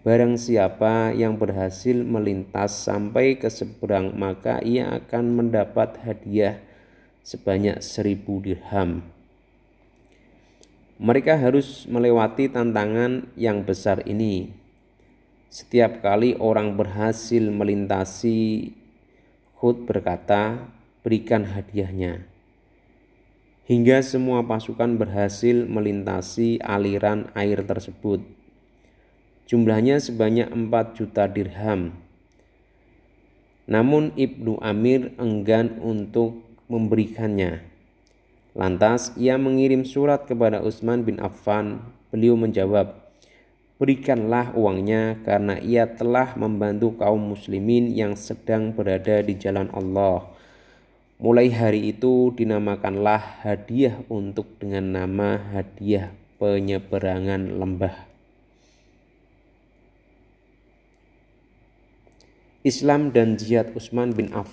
Barang siapa yang berhasil melintas sampai ke seberang, maka ia akan mendapat hadiah sebanyak seribu dirham. Mereka harus melewati tantangan yang besar ini. Setiap kali orang berhasil melintasi, Hud berkata, "Berikan hadiahnya." Hingga semua pasukan berhasil melintasi aliran air tersebut. Jumlahnya sebanyak 4 juta dirham. Namun Ibnu Amir enggan untuk memberikannya. Lantas ia mengirim surat kepada Utsman bin Affan. Beliau menjawab, "Berikanlah uangnya karena ia telah membantu kaum muslimin yang sedang berada di jalan Allah." Mulai hari itu dinamakanlah hadiah untuk dengan nama hadiah penyeberangan lembah. Islam dan Jihad Utsman bin Affan